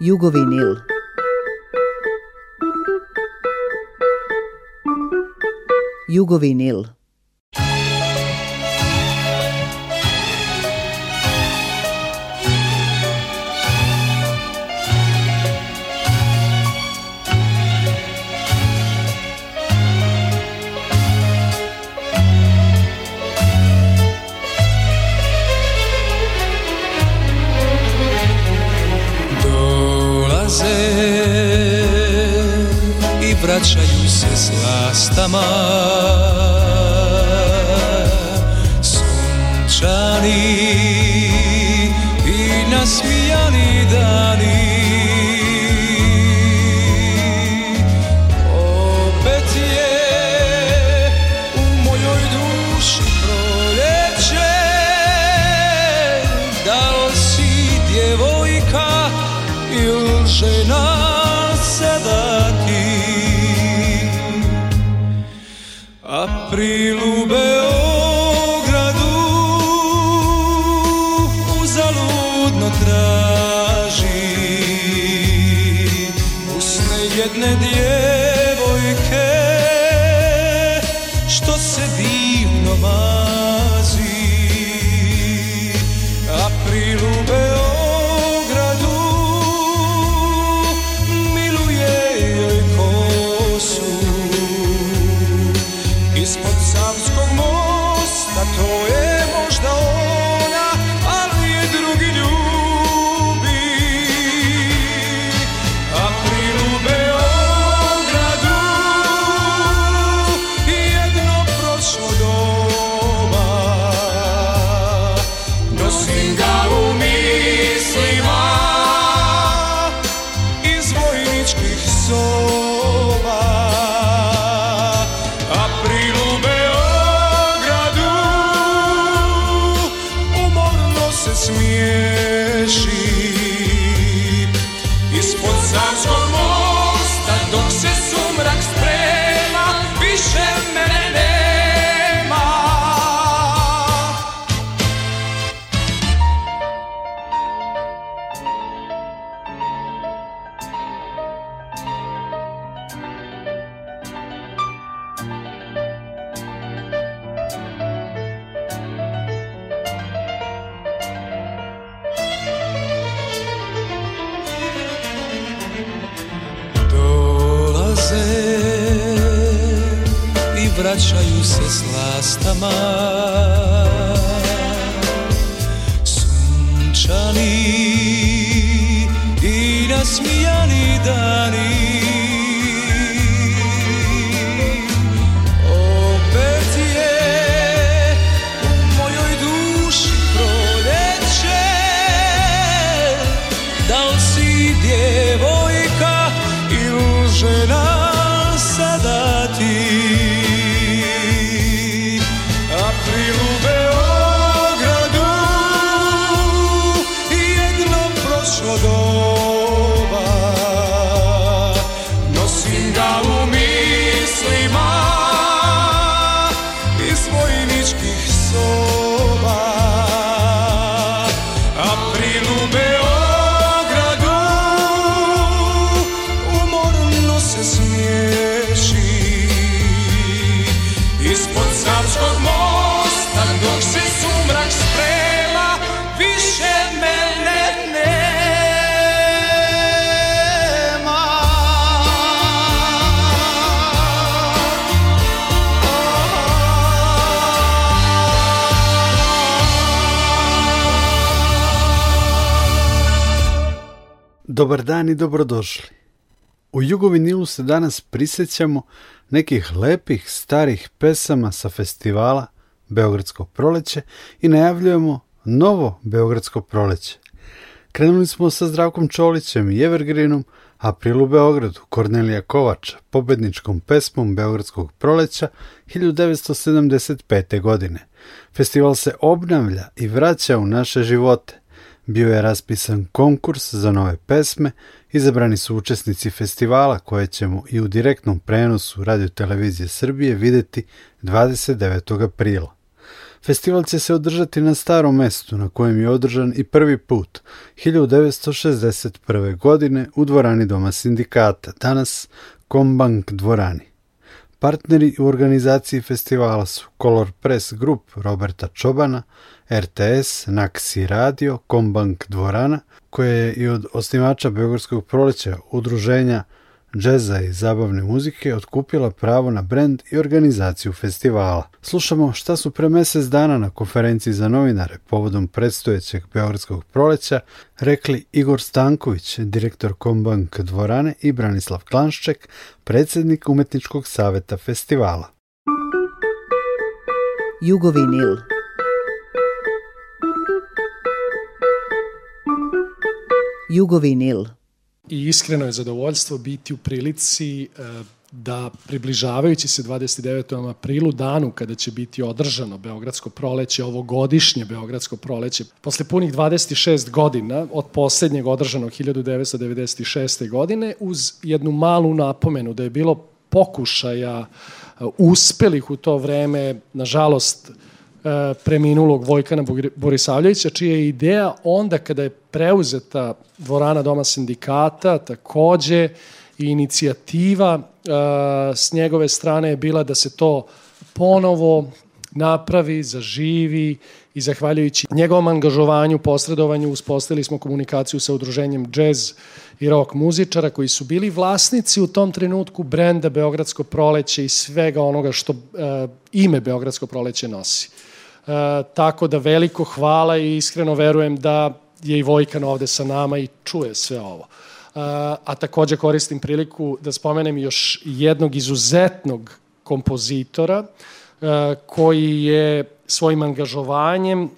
Jugovinil. Jugovinil. vraćaju se slastama Sunčani príľube Beogradu uzaludno traži usne jedne djevojke Dobar dan i dobrodošli. U Jugovinilu se danas prisjećamo nekih lepih starih pesama sa festivala Beogradsko proleće i najavljujemo novo Beogradsko proleće. Krenuli smo sa Zdravkom Čolićem i Evergreenom, April u Beogradu, Kornelija Kovač, pobedničkom pesmom Beogradskog proleća 1975. godine. Festival se obnavlja i vraća u naše živote. Bio je raspisan konkurs za nove pesme, izabrani su učesnici festivala koje ćemo i u direktnom prenosu Radio Televizije Srbije videti 29. aprila. Festival će se održati na starom mestu na kojem je održan i prvi put 1961. godine u dvorani Doma sindikata, danas Kombank dvorani. Partneri u organizaciji festivala su Color Press Group Roberta Čobana, RTS, Naksi Radio, Kombank dvorana, koje je i od osnivača Beogorskog proleća, udruženja džeza i zabavne muzike otkupila pravo na brend i organizaciju festivala. Slušamo šta su pre mesec dana na konferenciji za novinare povodom predstojećeg Beogradskog proleća rekli Igor Stanković, direktor Kombank dvorane i Branislav Klanšček, predsednik Umetničkog saveta festivala. Jugovinil – Jugovinil. I iskreno je zadovoljstvo biti u prilici e, da približavajući se 29. aprilu, danu kada će biti održano Beogradsko proleće, ovogodišnje Beogradsko proleće, posle punih 26 godina od poslednjeg održanog 1996. godine, uz jednu malu napomenu da je bilo pokušaja e, uspelih u to vreme, nažalost, E, preminulog Vojkana Borisavljevića, čija je ideja onda kada je preuzeta dvorana Doma sindikata, takođe i inicijativa e, s njegove strane je bila da se to ponovo napravi, zaživi i zahvaljujući njegovom angažovanju, posredovanju, uspostavili smo komunikaciju sa udruženjem džez i rock muzičara koji su bili vlasnici u tom trenutku brenda Beogradsko proleće i svega onoga što e, ime Beogradsko proleće nosi. E, tako da veliko hvala i iskreno verujem da je i Vojkan ovde sa nama i čuje sve ovo. A, e, a takođe koristim priliku da spomenem još jednog izuzetnog kompozitora a, e, koji je svojim angažovanjem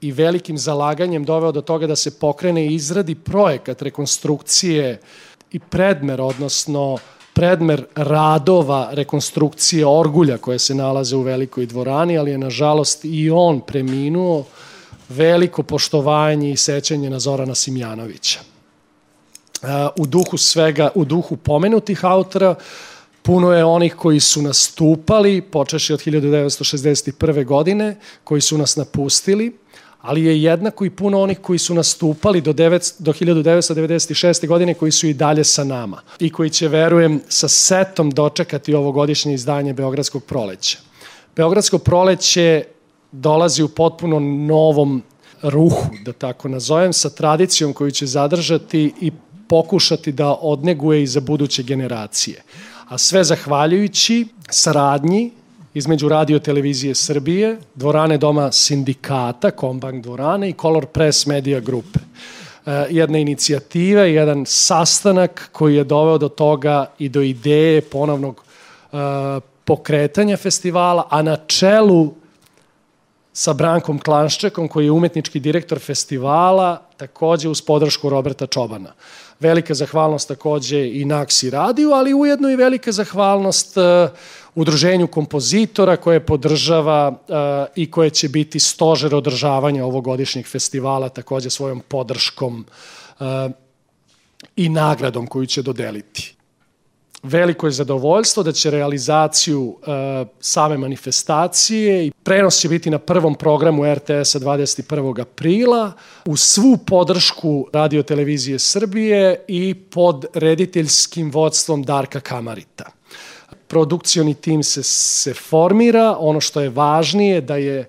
i velikim zalaganjem doveo do toga da se pokrene i izradi projekat rekonstrukcije i predmer, odnosno predmer radova rekonstrukcije orgulja koje se nalaze u velikoj dvorani, ali je nažalost i on preminuo veliko poštovanje i sećanje na Zorana Simjanovića. E, u duhu svega, u duhu pomenutih autora, puno je onih koji su nastupali, počeši od 1961. godine, koji su nas napustili, ali je jednako i puno onih koji su nastupali do, 9, do 1996. godine koji su i dalje sa nama i koji će, verujem, sa setom dočekati ovogodišnje izdanje Beogradskog proleća. Beogradsko proleće dolazi u potpuno novom ruhu, da tako nazovem, sa tradicijom koju će zadržati i pokušati da odneguje i za buduće generacije. A sve zahvaljujući saradnji između radio televizije Srbije, dvorane doma sindikata, Kombank dvorane i Color Press Media Grupe. E, jedna inicijativa, jedan sastanak koji je doveo do toga i do ideje ponovnog e, pokretanja festivala, a na čelu sa Brankom Klanščekom, koji je umetnički direktor festivala, takođe uz podršku Roberta Čobana. Velika zahvalnost takođe i Naksi radiju, ali ujedno i velika zahvalnost e, udruženju kompozitora koje podržava eh, i koje će biti stožer održavanja ovogodišnjeg festivala takođe svojom podrškom eh, i nagradom koju će dodeliti. Veliko je zadovoljstvo da će realizaciju eh, same manifestacije i prenos će biti na prvom programu RTS-a 21. aprila u svu podršku Radio Televizije Srbije i pod rediteljskim vodstvom Darka Kamarita produkcioni tim se, se formira, ono što je važnije da je e,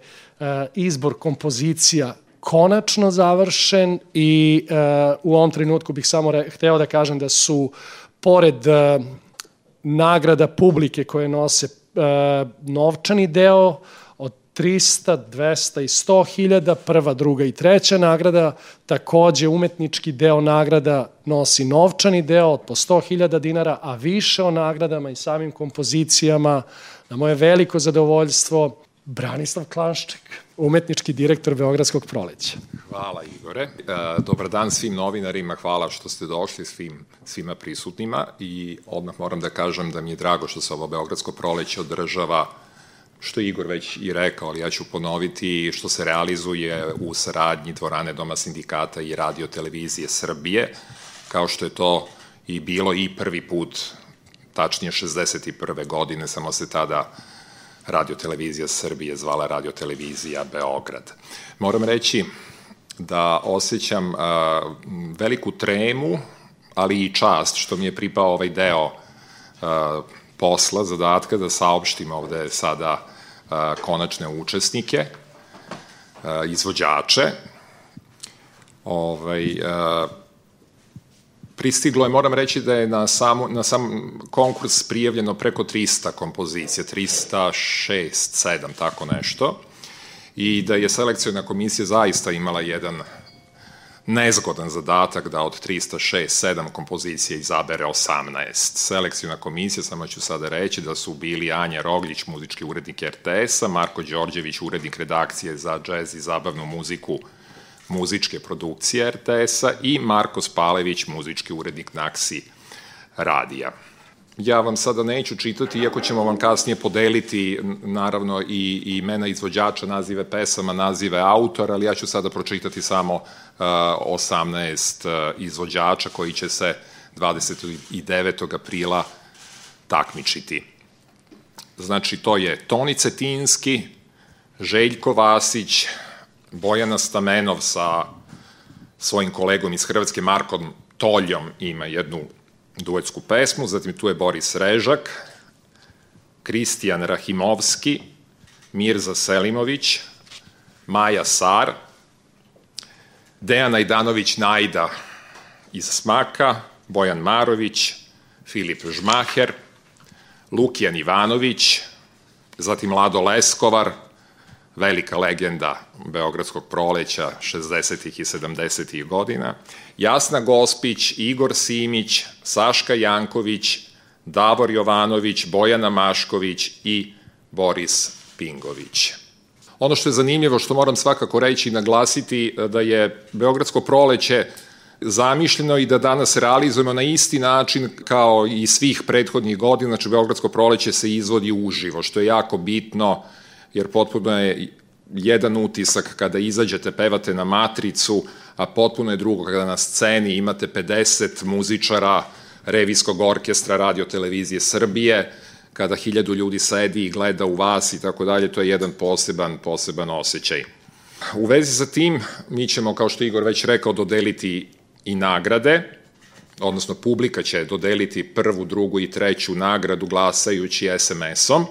izbor kompozicija konačno završen i e, u ovom trenutku bih samo re, hteo da kažem da su pored e, nagrada publike koje nose novčani deo 300, 200 i 100 hiljada, prva, druga i treća nagrada, takođe umetnički deo nagrada nosi novčani deo od po 100 hiljada dinara, a više o nagradama i samim kompozicijama, na moje veliko zadovoljstvo, Branislav Klanšček, umetnički direktor Beogradskog proleća. Hvala Igore. E, dobar dan svim novinarima, hvala što ste došli svim, svima prisutnima i odmah moram da kažem da mi je drago što se ovo Beogradsko proleće održava što je Igor već i rekao, ali ja ću ponoviti što se realizuje u saradnji dvorane Doma sindikata i radio televizije Srbije, kao što je to i bilo i prvi put, tačnije 61. godine, samo se tada radio televizija Srbije zvala radio televizija Beograd. Moram reći da osjećam a, veliku tremu, ali i čast što mi je pripao ovaj deo a, posla, zadatka da saopštimo ovde sada konačne učesnike, izvođače. Ovaj, pristiglo je, moram reći da je na, samu, na sam konkurs prijavljeno preko 300 kompozicija, 306, 7, tako nešto, i da je selekcijona komisija zaista imala jedan nezgodan zadatak da od 306-7 kompozicije izabere 18. Selekcijna komisija, samo ću sada reći da su bili Anja Rogljić, muzički urednik RTS-a, Marko Đorđević, urednik redakcije za džez i zabavnu muziku muzičke produkcije RTS-a i Marko Spalević, muzički urednik Naksi radija ja vam sada neću čitati, iako ćemo vam kasnije podeliti, naravno, i imena izvođača, nazive pesama, nazive autora, ali ja ću sada pročitati samo uh, e, 18 e, izvođača koji će se 29. aprila takmičiti. Znači, to je Toni Cetinski, Željko Vasić, Bojana Stamenov sa svojim kolegom iz Hrvatske, Markom Toljom, ima jednu duetsku pesmu, zatim tu je Boris Režak, Kristijan Rahimovski, Mirza Selimović, Maja Sar, Dejan Ajdanović Najda iz Smaka, Bojan Marović, Filip Žmaher, Lukijan Ivanović, zatim Lado Leskovar, velika legenda Beogradskog proleća 60. i 70. godina, Jasna Gospić, Igor Simić, Saška Janković, Davor Jovanović, Bojana Mašković i Boris Pingović. Ono što je zanimljivo, što moram svakako reći i naglasiti, e, da je Beogradsko proleće zamišljeno i da danas realizujemo na isti način kao i svih prethodnih godina, znači Beogradsko proleće se izvodi uživo, što je jako bitno jer potpuno je jedan utisak kada izađete, pevate na matricu, a potpuno je drugo kada na sceni imate 50 muzičara revijskog orkestra radio televizije Srbije, kada hiljadu ljudi sedi i gleda u vas i tako dalje, to je jedan poseban, poseban osjećaj. U vezi sa tim, mi ćemo, kao što Igor već rekao, dodeliti i nagrade, odnosno publika će dodeliti prvu, drugu i treću nagradu glasajući SMS-om.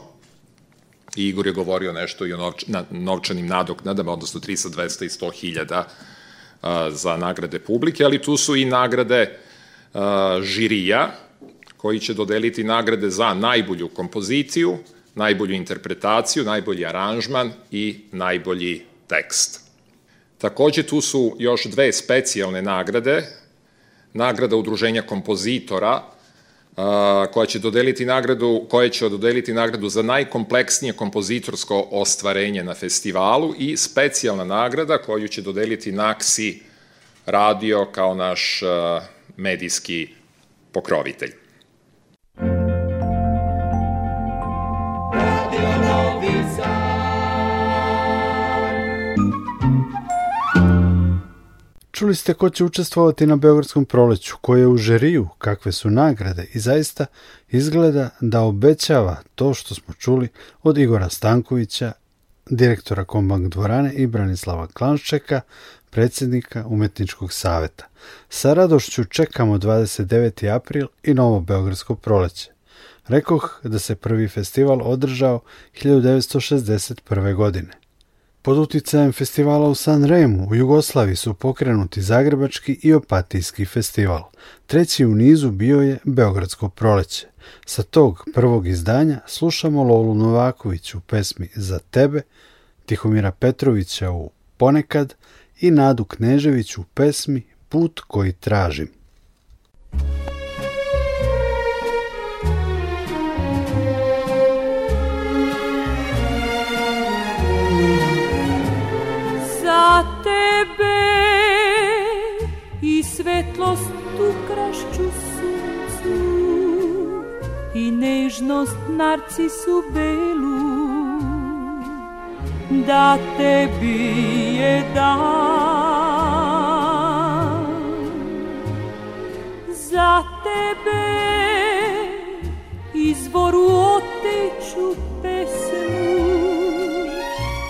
I Igor je govorio nešto i o novč, na, novčanim nadoknadama, odnosno 300, 200 i 100 hiljada za nagrade publike, ali tu su i nagrade a, žirija, koji će dodeliti nagrade za najbolju kompoziciju, najbolju interpretaciju, najbolji aranžman i najbolji tekst. Takođe tu su još dve specijalne nagrade, nagrada udruženja kompozitora koja će dodeliti nagradu, koja će dodeliti nagradu za najkompleksnije kompozitorsko ostvarenje na festivalu i specijalna nagrada koju će dodeliti Naxi Radio kao naš medijski pokrovitelj. Čuli ste ko će učestvovati na Beogradskom proleću, ko je u žeriju, kakve su nagrade i zaista izgleda da obećava to što smo čuli od Igora Stankovića, direktora Kombank dvorane i Branislava Klanščeka, predsjednika Umetničkog saveta. Sa radošću čekamo 29. april i novo Beogradsko proleće. Rekoh da se prvi festival održao 1961. godine pod uticajem festivala u San Remu u Jugoslaviji su pokrenuti Zagrebački i Opatijski festival. Treći u nizu bio je Beogradsko proleće. Sa tog prvog izdanja slušamo Lolu Novaković u pesmi Za tebe, Tihomira Petrovića u Ponekad i Nadu Kneževiću u pesmi Put koji tražim. svetlost tu krašću suncu i nežnost narcisu belu da tebi je dan za tebe izvoru oteću pesmu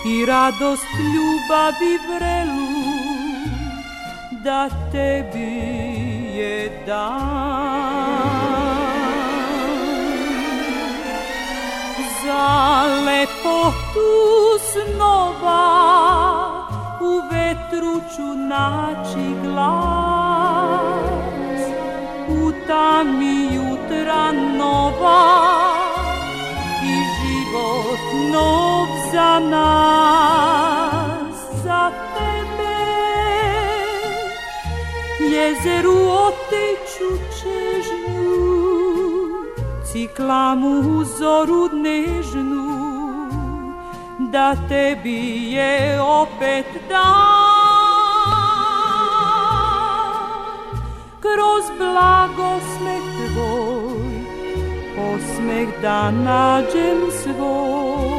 i radost ljubavi vrelu da tebi je dan za lepotu snova u vetru ću naći glas u tami jutra nova i život nov za nas jezeru oteću čežnu, ciklamu zoru dnežnu, da tebi je opet dan. Kroz blagosmet tvoj, osmeh da nađem svoj,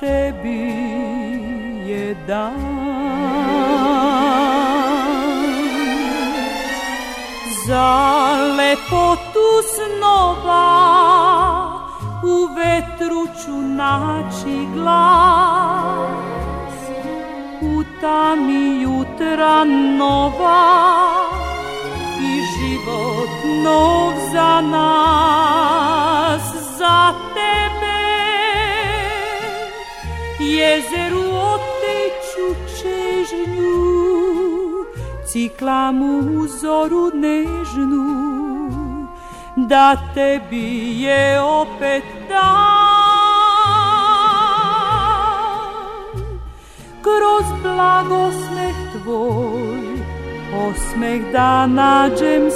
tebi je dan Za lepotu snova U vetru ću naći glas U tami jutra nova I život nov za nas jezeru oteću čežnju, ciklamu zoru nežnu, da tebi je opet dan. Kroz blagosmeh tvoj, osmeh da nađem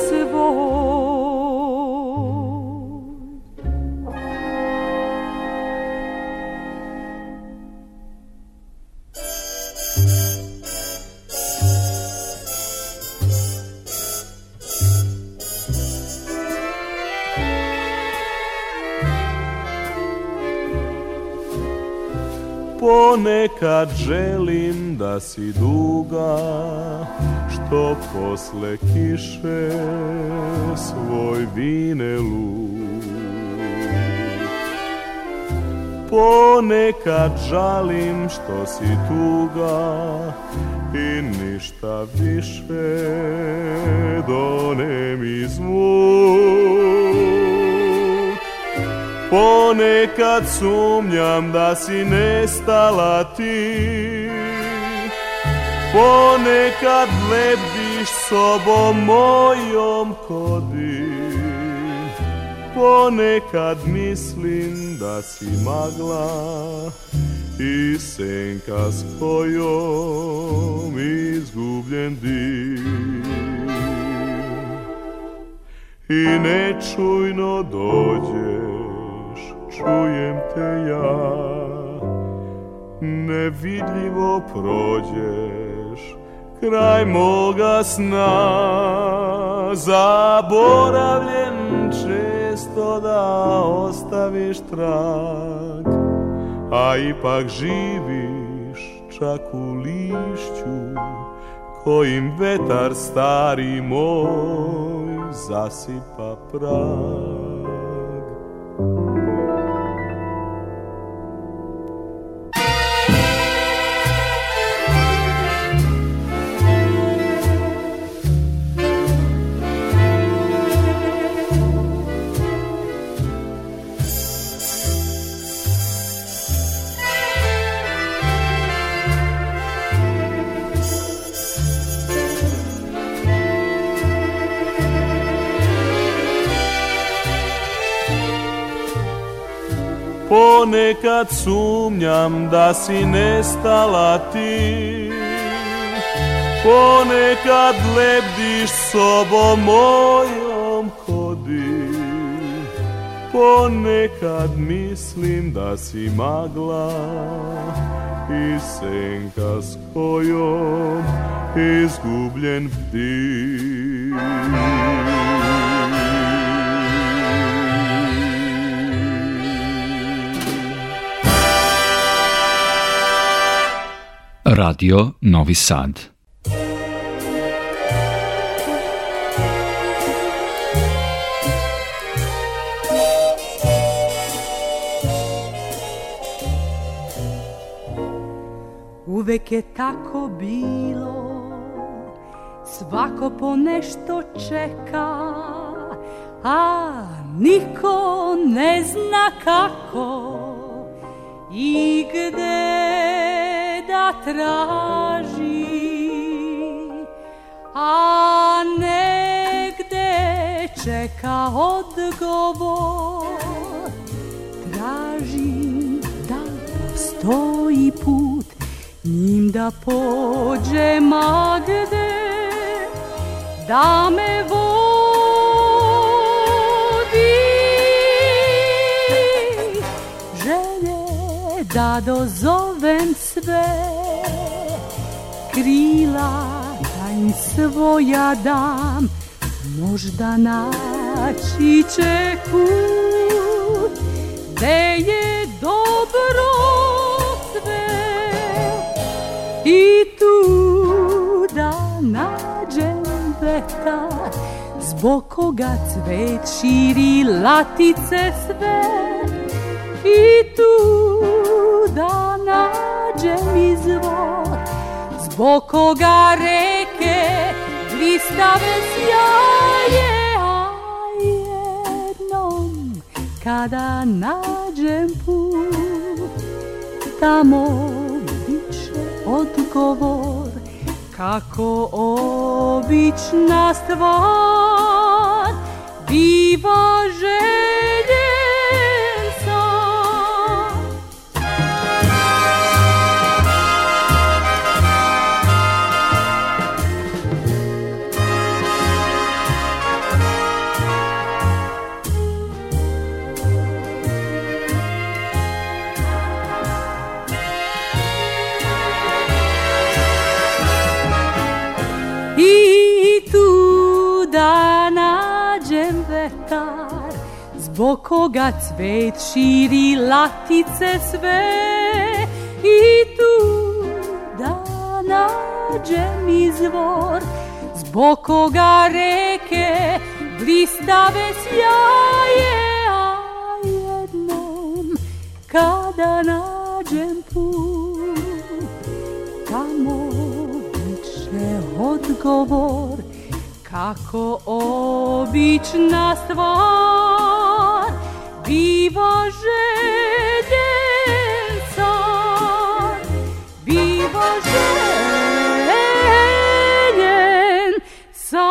kad želim da si duga Što posle kiše svoj vinelu Ponekad žalim što si tuga I ništa više do ne Ponekad sumnjam da si nestala ti Ponekad lebdiš sobom mojom hodim Ponekad mislim da si magla I senka s kojom izgubljen dim I nečujno dođe čujem te ja Nevidljivo prođeš kraj moga sna Zaboravljen često da ostaviš trag A ipak živiš čak u lišću Kojim vetar stari moj zasipa prag Ponekad sumnjam da si nestala ti Ponekad lebdiš sobom mojom hodi Ponekad mislim da si magla I senka s kojom izgubljen ptič Radio Novi Sad. Uvek je tako bilo, svako po nešto čeka, a niko ne zna kako i gde da traži, a negde čeka odgovor. Traži da postoji put, njim da pođem, a gde da me vodi. Želje da dozovem tebe krila da im svoja dam možda naći će put gde je dobro sve i tu da nađem vetar zbog koga cvet širi latice sve i tu da nađem izvor Zbog koga reke blistave sjaje A jednom kada nađem put Tamo biće odgovor Kako obična stvar Biva žena zbog koga cvet širi latice sve i tu da mi zvor zbog koga reke blistave sjaje a jednom kada nađem put tamo biće odgovor kako obična stvar Biva željen car, biva željen san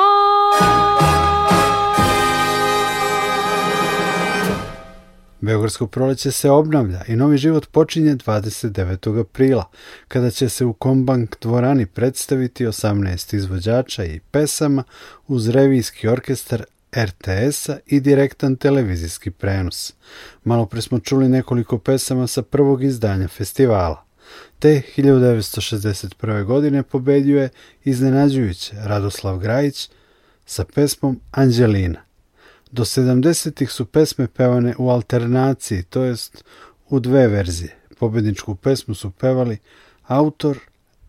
Beogradsko proleće se obnavlja i novi život počinje 29. aprila, kada će se u Kombank dvorani predstaviti 18 izvođača i pesama uz revijski orkestar RTS-a i direktan televizijski prenos. Malo pre smo čuli nekoliko pesama sa prvog izdanja festivala. Te 1961. godine pobedio je iznenađujuće Radoslav Grajić sa pesmom Anđelina. Do 70-ih su pesme pevane u alternaciji, to jest u dve verzije. Pobedničku pesmu su pevali autor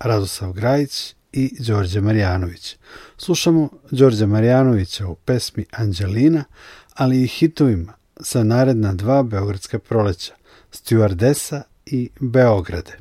Radoslav Grajić i Đorđe Marjanović. Slušamo Đorđe Marjanovića u pesmi Anđelina, ali i hitovima sa naredna dva Beogradska proleća, Stjuardesa i Beograde.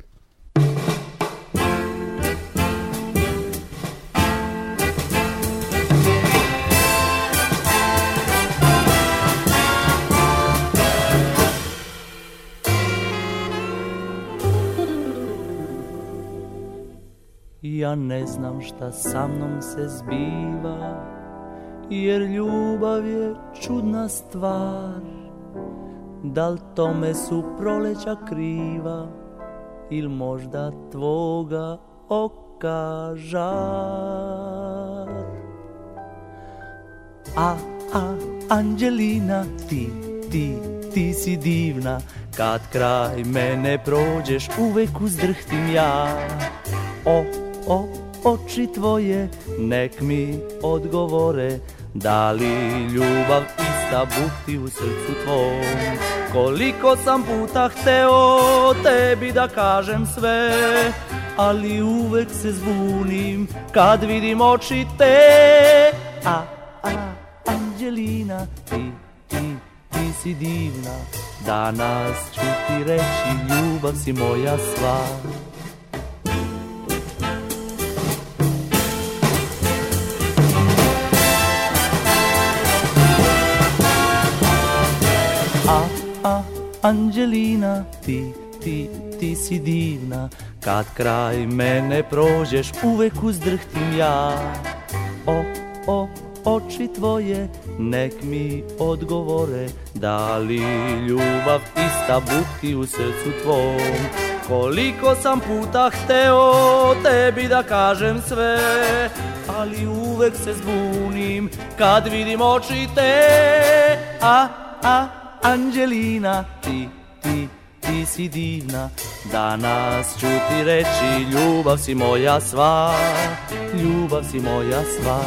ja ne znam šta sa mnom se zbiva Jer ljubav je čudna stvar Dal tome su proleća kriva Il možda tvoga oka žar A, a, Angelina, ti, ti, ti si divna Kad kraj mene prođeš uvek uzdrhtim ja O, o oči tvoje Nek mi odgovore Da li ljubav ista buhti u srcu tvom Koliko sam puta hteo tebi da kažem sve Ali uvek se zbunim kad vidim oči te A, a, Anđelina, ti, ti, ti si divna Danas ću ti reći ljubav si moja sva ti, ti, ti si divna Kad kraj mene prođeš uvek uzdrhtim ja O, o, oči tvoje nek mi odgovore Da li ljubav ista buti u srcu tvom Koliko sam puta hteo tebi da kažem sve Ali uvek se zbunim kad vidim oči te A, a, Angelina, ti ti si divna Danas ću ti reći ljubav si moja sva Ljubav si moja sva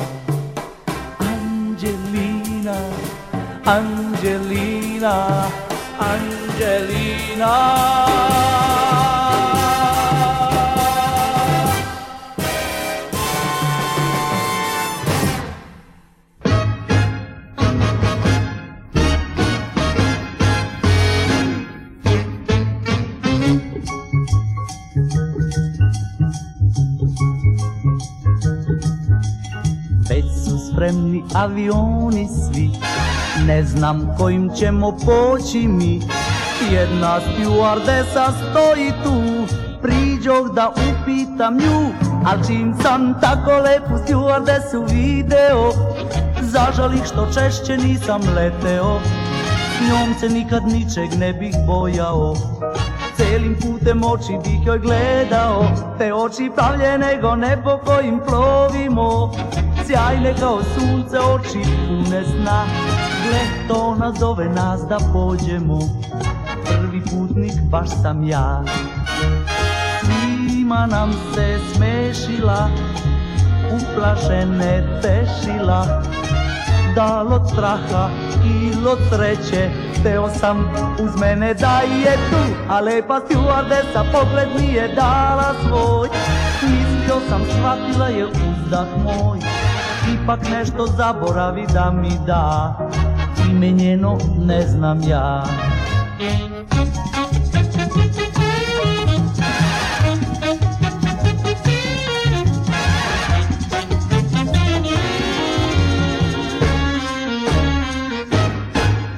Anđelina, Anđelina, Anđelina spremni avioni svi Ne znam kojim ćemo poći mi Jedna stewardesa stoji tu Priđoh da upitam nju Al čim sam tako lepu stewardesu video Zažalih što češće nisam leteo njom se nikad ničeg ne bih bojao Celim putem oči bih joj gledao Te oči plavljene go nebo kojim plovimo sjajne kao sunce, oči pune sna Gle, to nas zove nas da pođemo, prvi putnik baš sam ja Svima nam se smešila, uplašene tešila Da od straha i od sreće, teo sam uz mene da je tu A lepa stjuardesa pogled mi je dala svoj Mislio sam, shvatila je uzdah moj ipak nešto zaboravi da mi da Ime njeno ne znam ja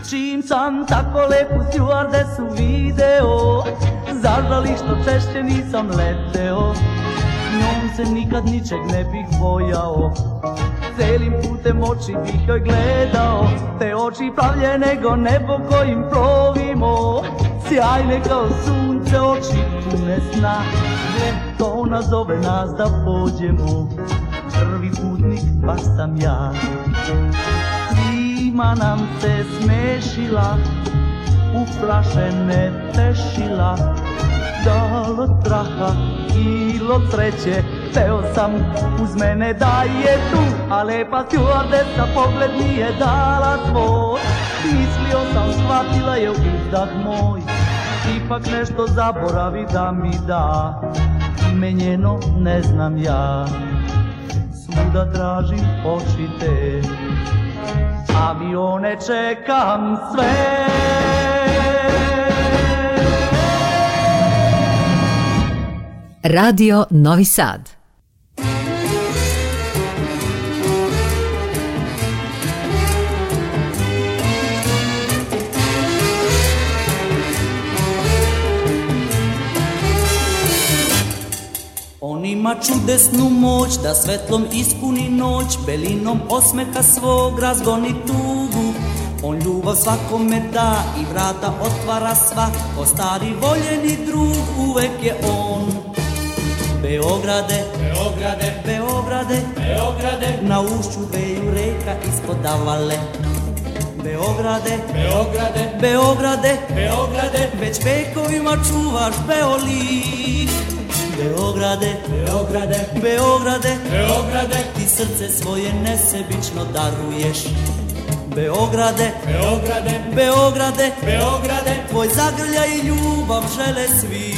Čim sam tako lepu stjuardesu video Zažali što češće nisam leteo Njom se nikad ničeg ne bih bojao celim putem oči bih joj gledao Te oči pravlje nego nebo kojim plovimo Sjajne kao sunce oči pune sna To ona zove nas da pođemo Prvi putnik pa sam ja Zima nam se smešila Uplašene tešila Da lo straha i lo sreće Teo sam uz mene da je tu A lepa stjuardesa pogled mi je dala tvoj Mislio sam, shvatila je uzdah moj Ipak nešto zaboravi da mi da Me ne znam ja Svuda tražim očite Avione čekam sve Radio Novi Sad ima čudesnu moć da svetlom ispuni noć belinom osmeha svog razgoni tugu on ljubav svakome da i vrata otvara sva ko stari voljeni drug uvek je on Beograde, Beograde, Beograde, Beograde, na ušću veju reka ispod avale. Beograde, Beograde, Beograde, Beograde, već vekovima čuvaš Beolin. Beograde, Beograde, Beograde, Beograde Ti srce svoje nesebično daruješ Beograde, Beograde, Beograde, Beograde Tvoj zagrlja i ljubav žele svi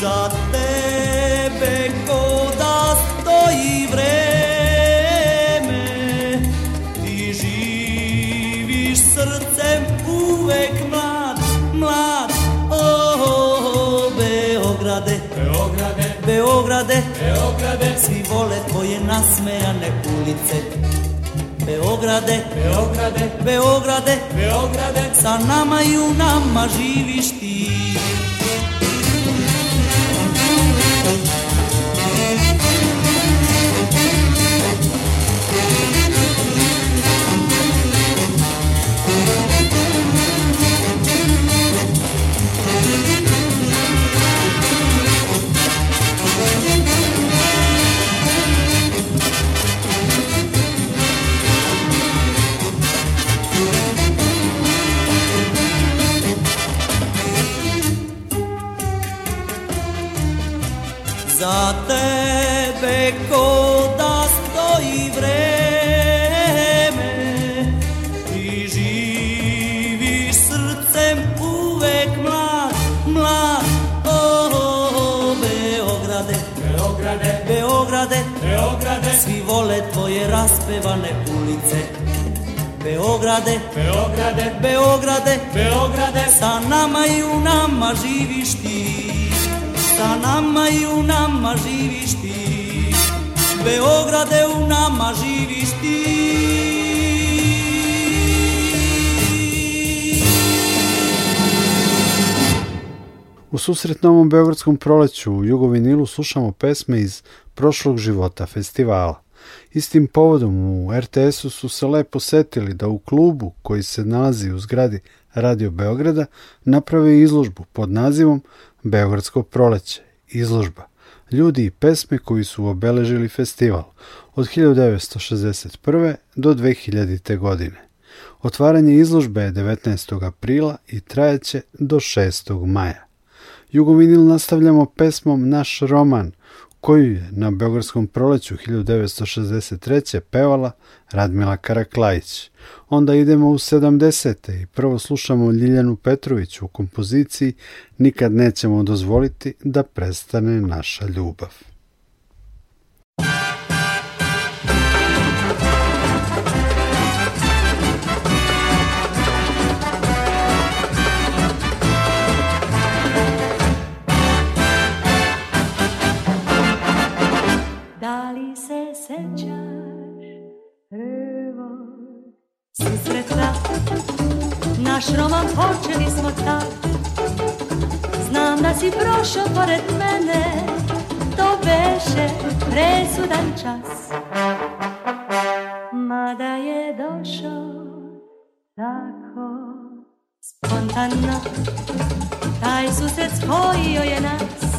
Za tebe ko da stoji vreme Ti živiš srcem uvek Beograde, Beograde, svi vole tvoje nasmejane ulice. Beograde, Beograde, Beograde, Beograde, sa nama i u nama živiš ti. za tebe ko da stoji vreme i živiš srcem uvek mlad, mlad O, oh, oh, Beograde, Beograde, Beograde, Beograde Svi vole tvoje raspevane ulice Beograde, Beograde, Beograde, Beograde, sa nama i u nama živiš ti. Sa nama i u nama živiš ti Beograde u nama živiš ti U susret novom Beogradskom proleću u Jugovinilu slušamo pesme iz prošlog života festivala. Istim povodom u RTS-u su se lepo setili da u klubu koji se nalazi u zgradi Radio Beograda naprave izložbu pod nazivom Beogradsko proleće, izložba, ljudi i pesme koji su obeležili festival od 1961. do 2000. godine. Otvaranje izložbe je 19. aprila i trajeće do 6. maja. Jugovinil nastavljamo pesmom Naš roman koju je na Beogradskom proleću 1963. pevala Radmila Karaklajić. Onda idemo u 70. i prvo slušamo Ljiljanu Petrović u kompoziciji Nikad nećemo dozvoliti da prestane naša ljubav. mogli smo tak Znam da si prošao pored mene To beše presudan čas Mada je došao tako spontano Taj susret spojio je nas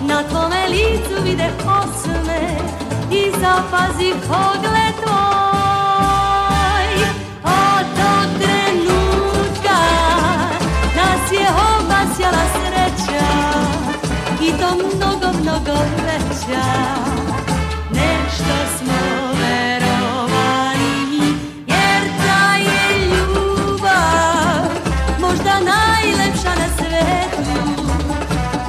Na tvome licu vide osme I zapazi pogled tvoj i to mnogo, mnogo veća. Nešto smo verovali, jer ta je ljubav možda najlepša na svetu.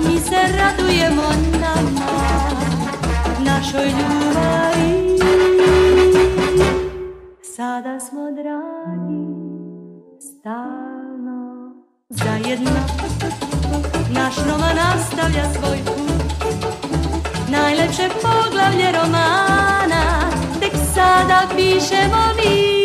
Mi se radujemo nama, našoj ljubavi. Sada smo dragi, stalno zajedno. Naš roman nastavlja svoj put Najlepše poglavlje romana Tek sada pišemo mi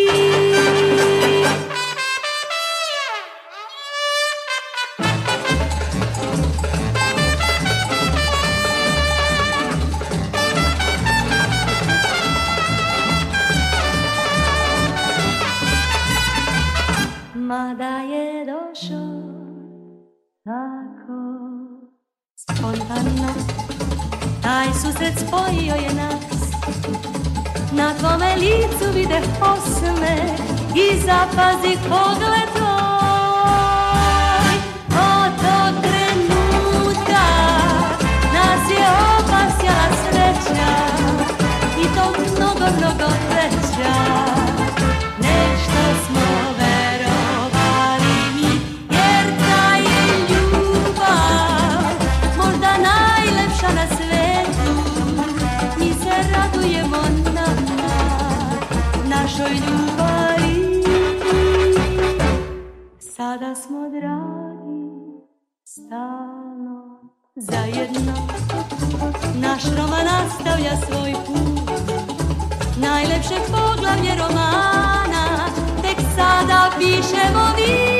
svet spojio je nas Na tvome licu vide osme I zapazi pogledom mnogo, mnogo veća Sada smo dragi stalno zajedno Naš roman nastavlja svoj put Najlepše poglavlje romana Tek sada pišemo vi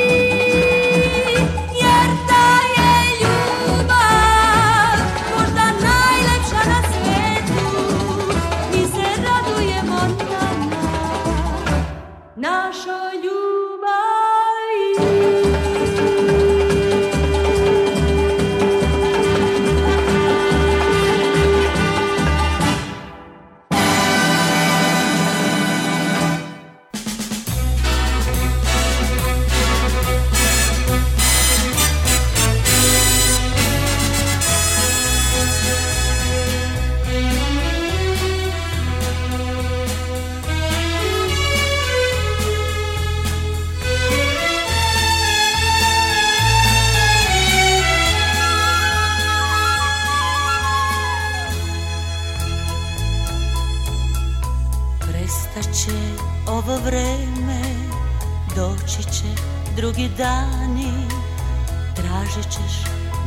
dani Tražit ćeš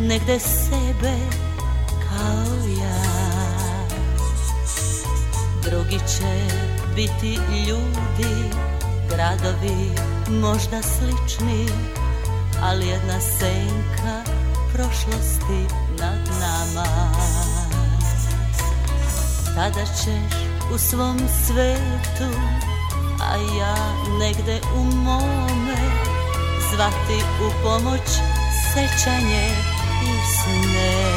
negde sebe kao ja Drugi će biti ljudi Gradovi možda slični Ali jedna senka prošlosti nad nama Tada ćeš u svom svetu A ja negde u mome zvati u pomoć sećanje i sne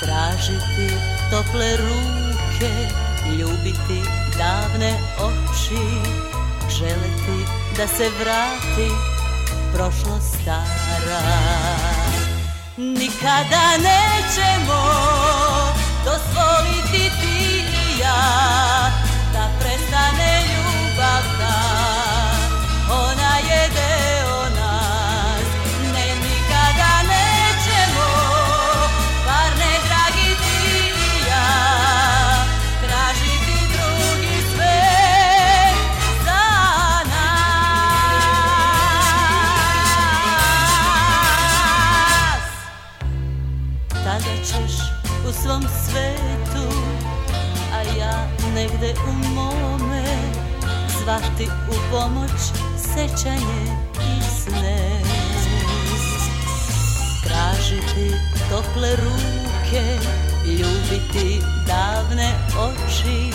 Tražiti tople ruke, ljubiti davne oči Želeti da se vrati prošlo stara Nikada nećemo dozvoliti ti i ja svom svetu A ja negde u mome Zvati u pomoć sećanje i sne Tražiti tople ruke Ljubiti davne oči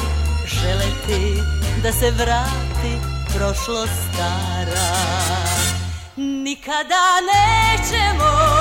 Želeti da se vrati prošlo stara Nikada nećemo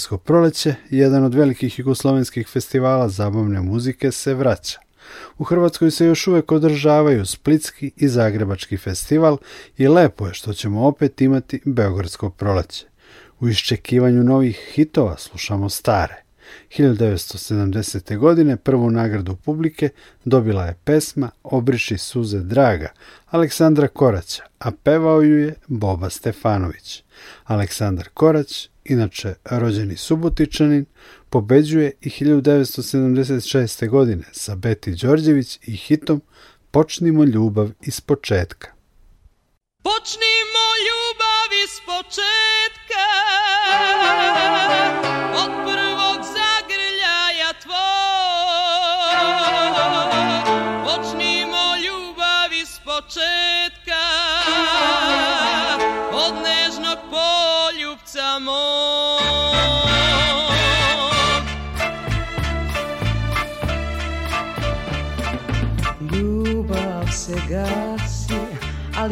Vukovarsko proleće, jedan od velikih jugoslovenskih festivala zabavne muzike, se vraća. U Hrvatskoj se još uvek održavaju Splitski i Zagrebački festival i lepo je što ćemo opet imati Beogradsko proleće. U iščekivanju novih hitova slušamo stare. 1970. godine prvu nagradu publike dobila je pesma Obriši suze draga Aleksandra Koraća, a pevao ju je Boba Stefanović. Aleksandar Korać, inače rođeni Subotičanin, pobeđuje i 1976. godine sa Beti Đorđević i hitom Počnimo ljubav iz početka. Počnimo ljubav iz početka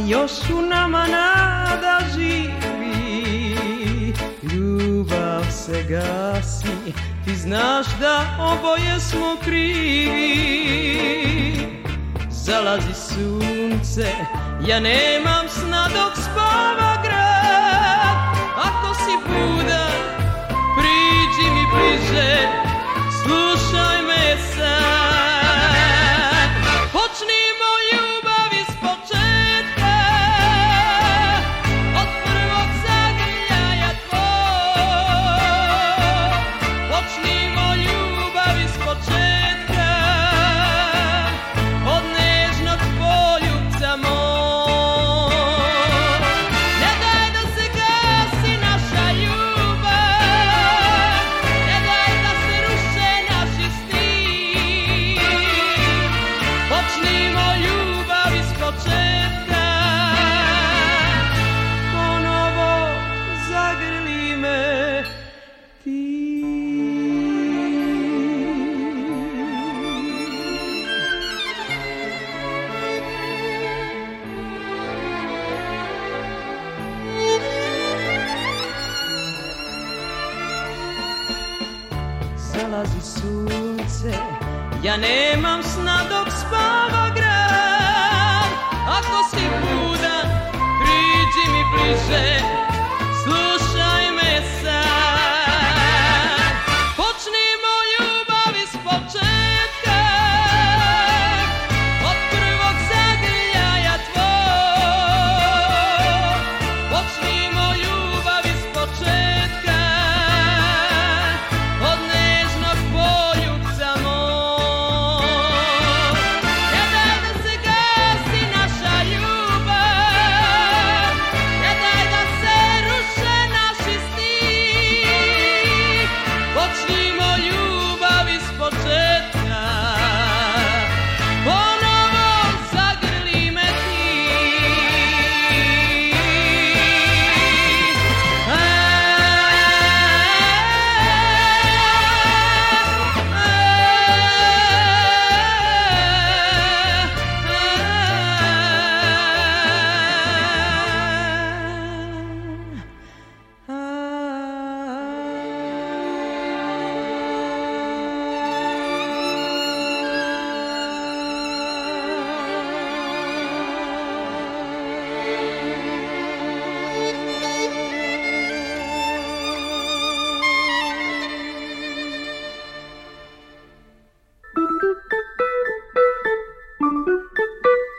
ali još u nama nada živi Ljubav se gasi, ti znaš da oboje smo krivi Zalazi sunce, ja nemam sna dok spava grad Ako si budan, priđi mi bliže, slušaj me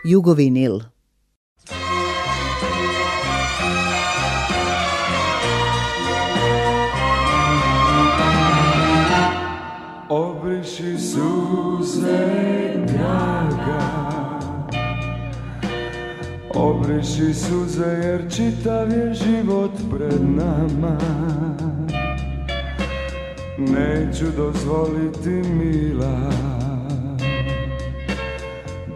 Jugovinil. Obriši suze draga Obriši suze jer čitav je život pred nama Neću dozvoliti mila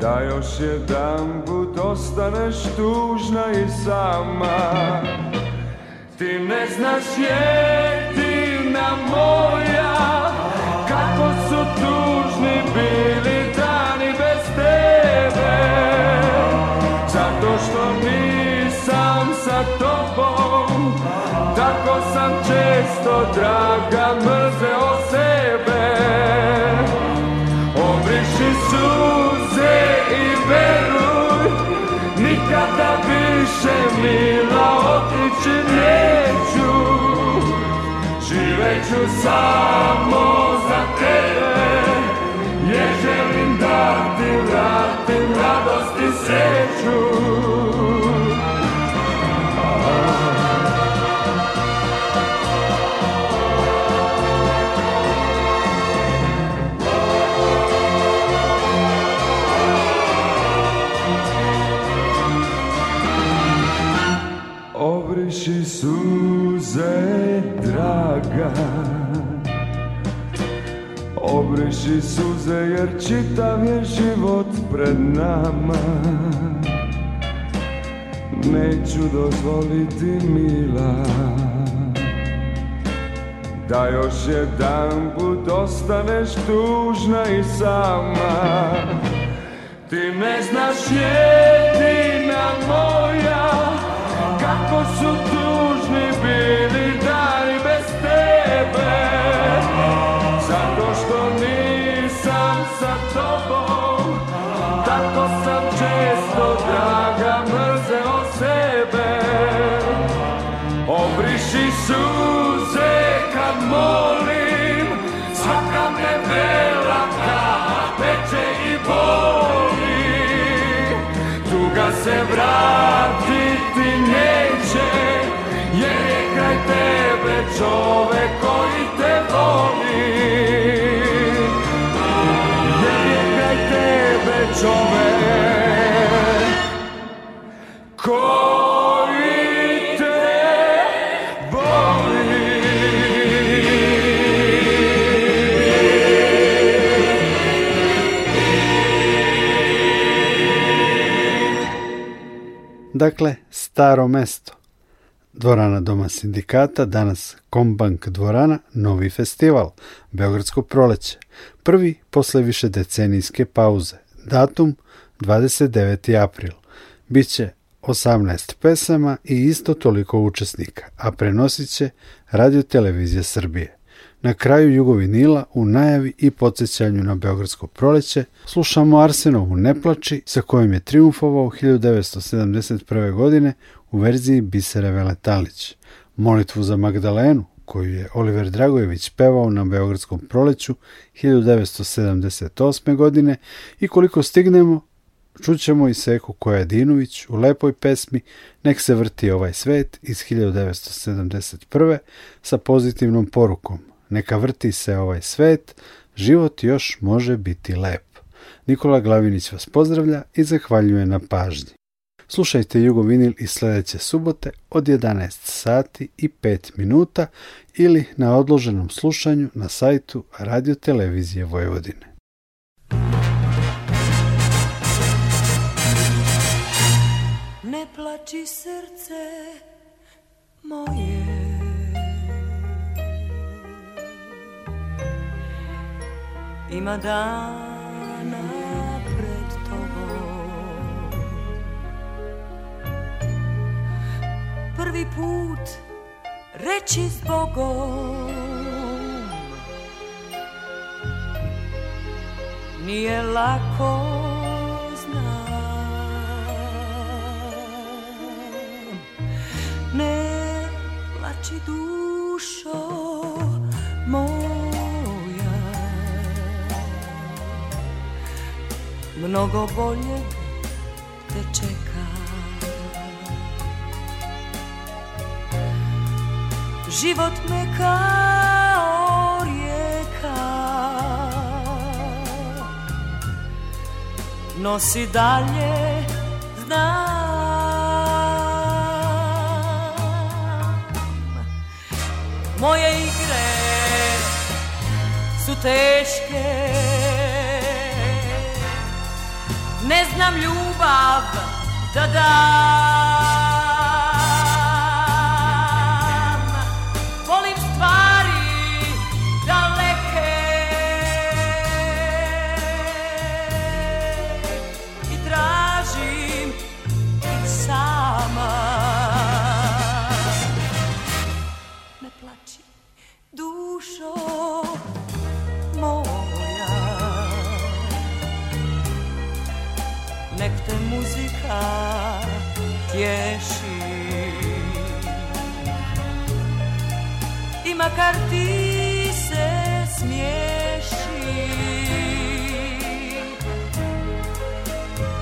Da još jedan put ostaneš tužna i sama Ti ne znaš jedina moja Kako su tužni bili dani bez tebe Zato što nisam sa tobom Tako sam često draga mrzeo sebe Obriši su veruj Nikada više mila otići neću Živeću samo za tebe Jer želim da ti vratim radost i sreću Obriš suze, draga Obriši suze, jer čitav je život pred nama Neću dozvoliti mila Da još jedan put ostaneš tužna i sama Ti ne znaš jedina moja kako su tužni bili dani bez tebe Zato što nisam sa tobom, tako sam često draga mrzeo sebe Obriši suze kad molim, svaka me bela peče i boli Tuga se vrati ti nje čovek koji te voli Ne je kraj tebe čovek koji te voli Dakle, staro mesto Dvorana Doma sindikata, danas Kombank dvorana, novi festival, Beogradsko proleće. Prvi posle više decenijske pauze. Datum 29. april. Biće 18 pesama i isto toliko učesnika, a prenosit će Radio Televizija Srbije. Na kraju Jugovinila u najavi i podsjećanju na Beogradsko proleće slušamo Arsenovu Ne plači sa kojim je triumfovao 1971. godine U verziji Bisera Veletalić, molitvu za Magdalenu, koju je Oliver Dragojević pevao na Beogradskom proleću 1978. godine i koliko stignemo, čućemo i Seku Kojadinović u lepoj pesmi Nek se vrti ovaj svet iz 1971. sa pozitivnom porukom Neka vrti se ovaj svet, život još može biti lep. Nikola Glavinić vas pozdravlja i zahvaljuje na pažnji. Slušajte Jugovinil i sledeće subote od 11 sati i 5 minuta ili na odloženom slušanju na sajtu Radio Televizije Vojvodine. Ne plači srce moje Ima dana prvi put reći s Bogom Nije lako znam Ne plači dušo moja Mnogo boljeg te čeka život me kao rijeka nosi dalje znam moje igre su teške ne znam ljubav da dam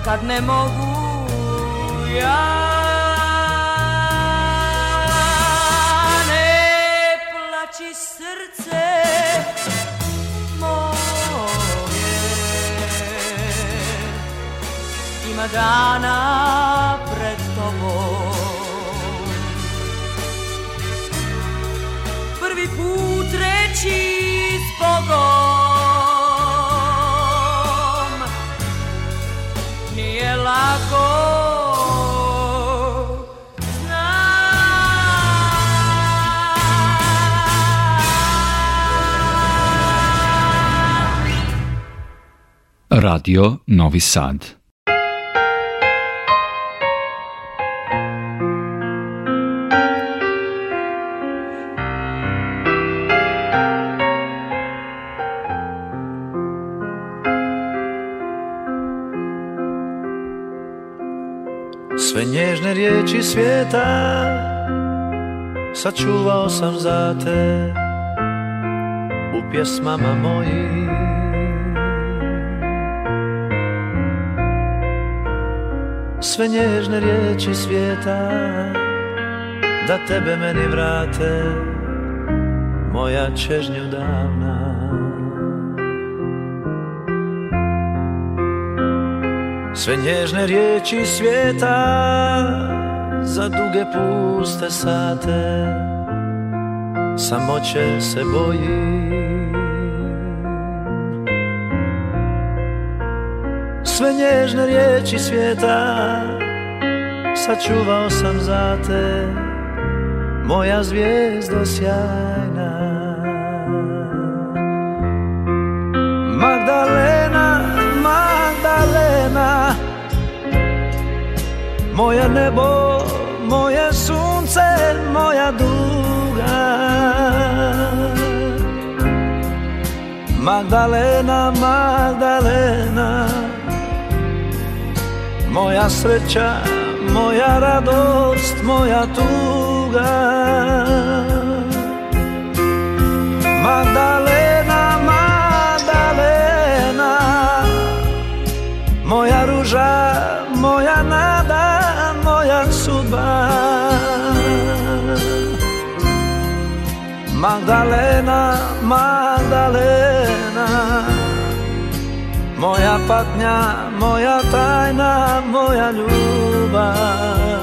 kad ne mogu ja Ne plači srce moje Ima dana Radio Novi Sad. Sve nježne riječi svijeta Sačuvao sam za te U pjesmama mojih sve nježne riječi svijeta Da tebe meni vrate Moja čežnju davna Sve nježne riječi svijeta Za duge puste sate Samoće se boji sve nježne riječi svijeta Sačuvao sam za te Moja zvijezdo sjajna Magdalena, Magdalena Moje nebo, moje sunce, moja duga Magdalena, Magdalena moja sreća, moja radost, moja tuga. Magdalena, Magdalena, moja róża, moja nada, moja sudba. Magdalena, Magdalena. Moja patnja, moja tajna, moja ljubav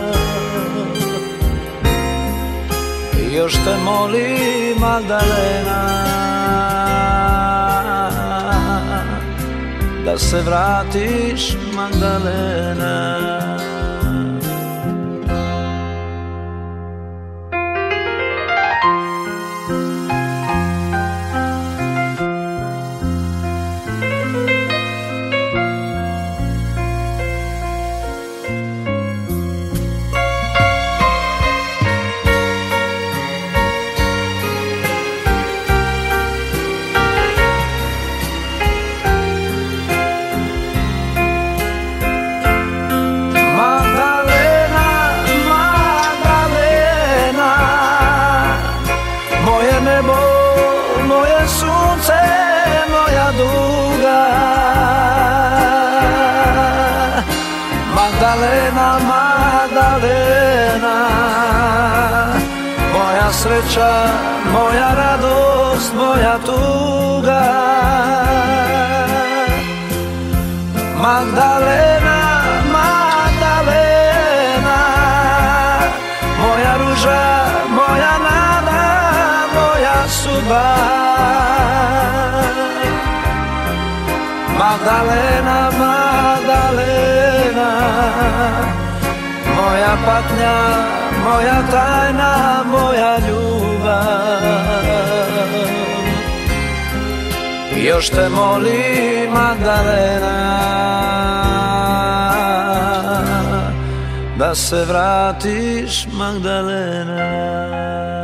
I još te molim, Magdalena Da se vratiš Magdalena patnja, moja tajna, moja ljubav Još te molim, Magdalena Da se vratiš, Magdalena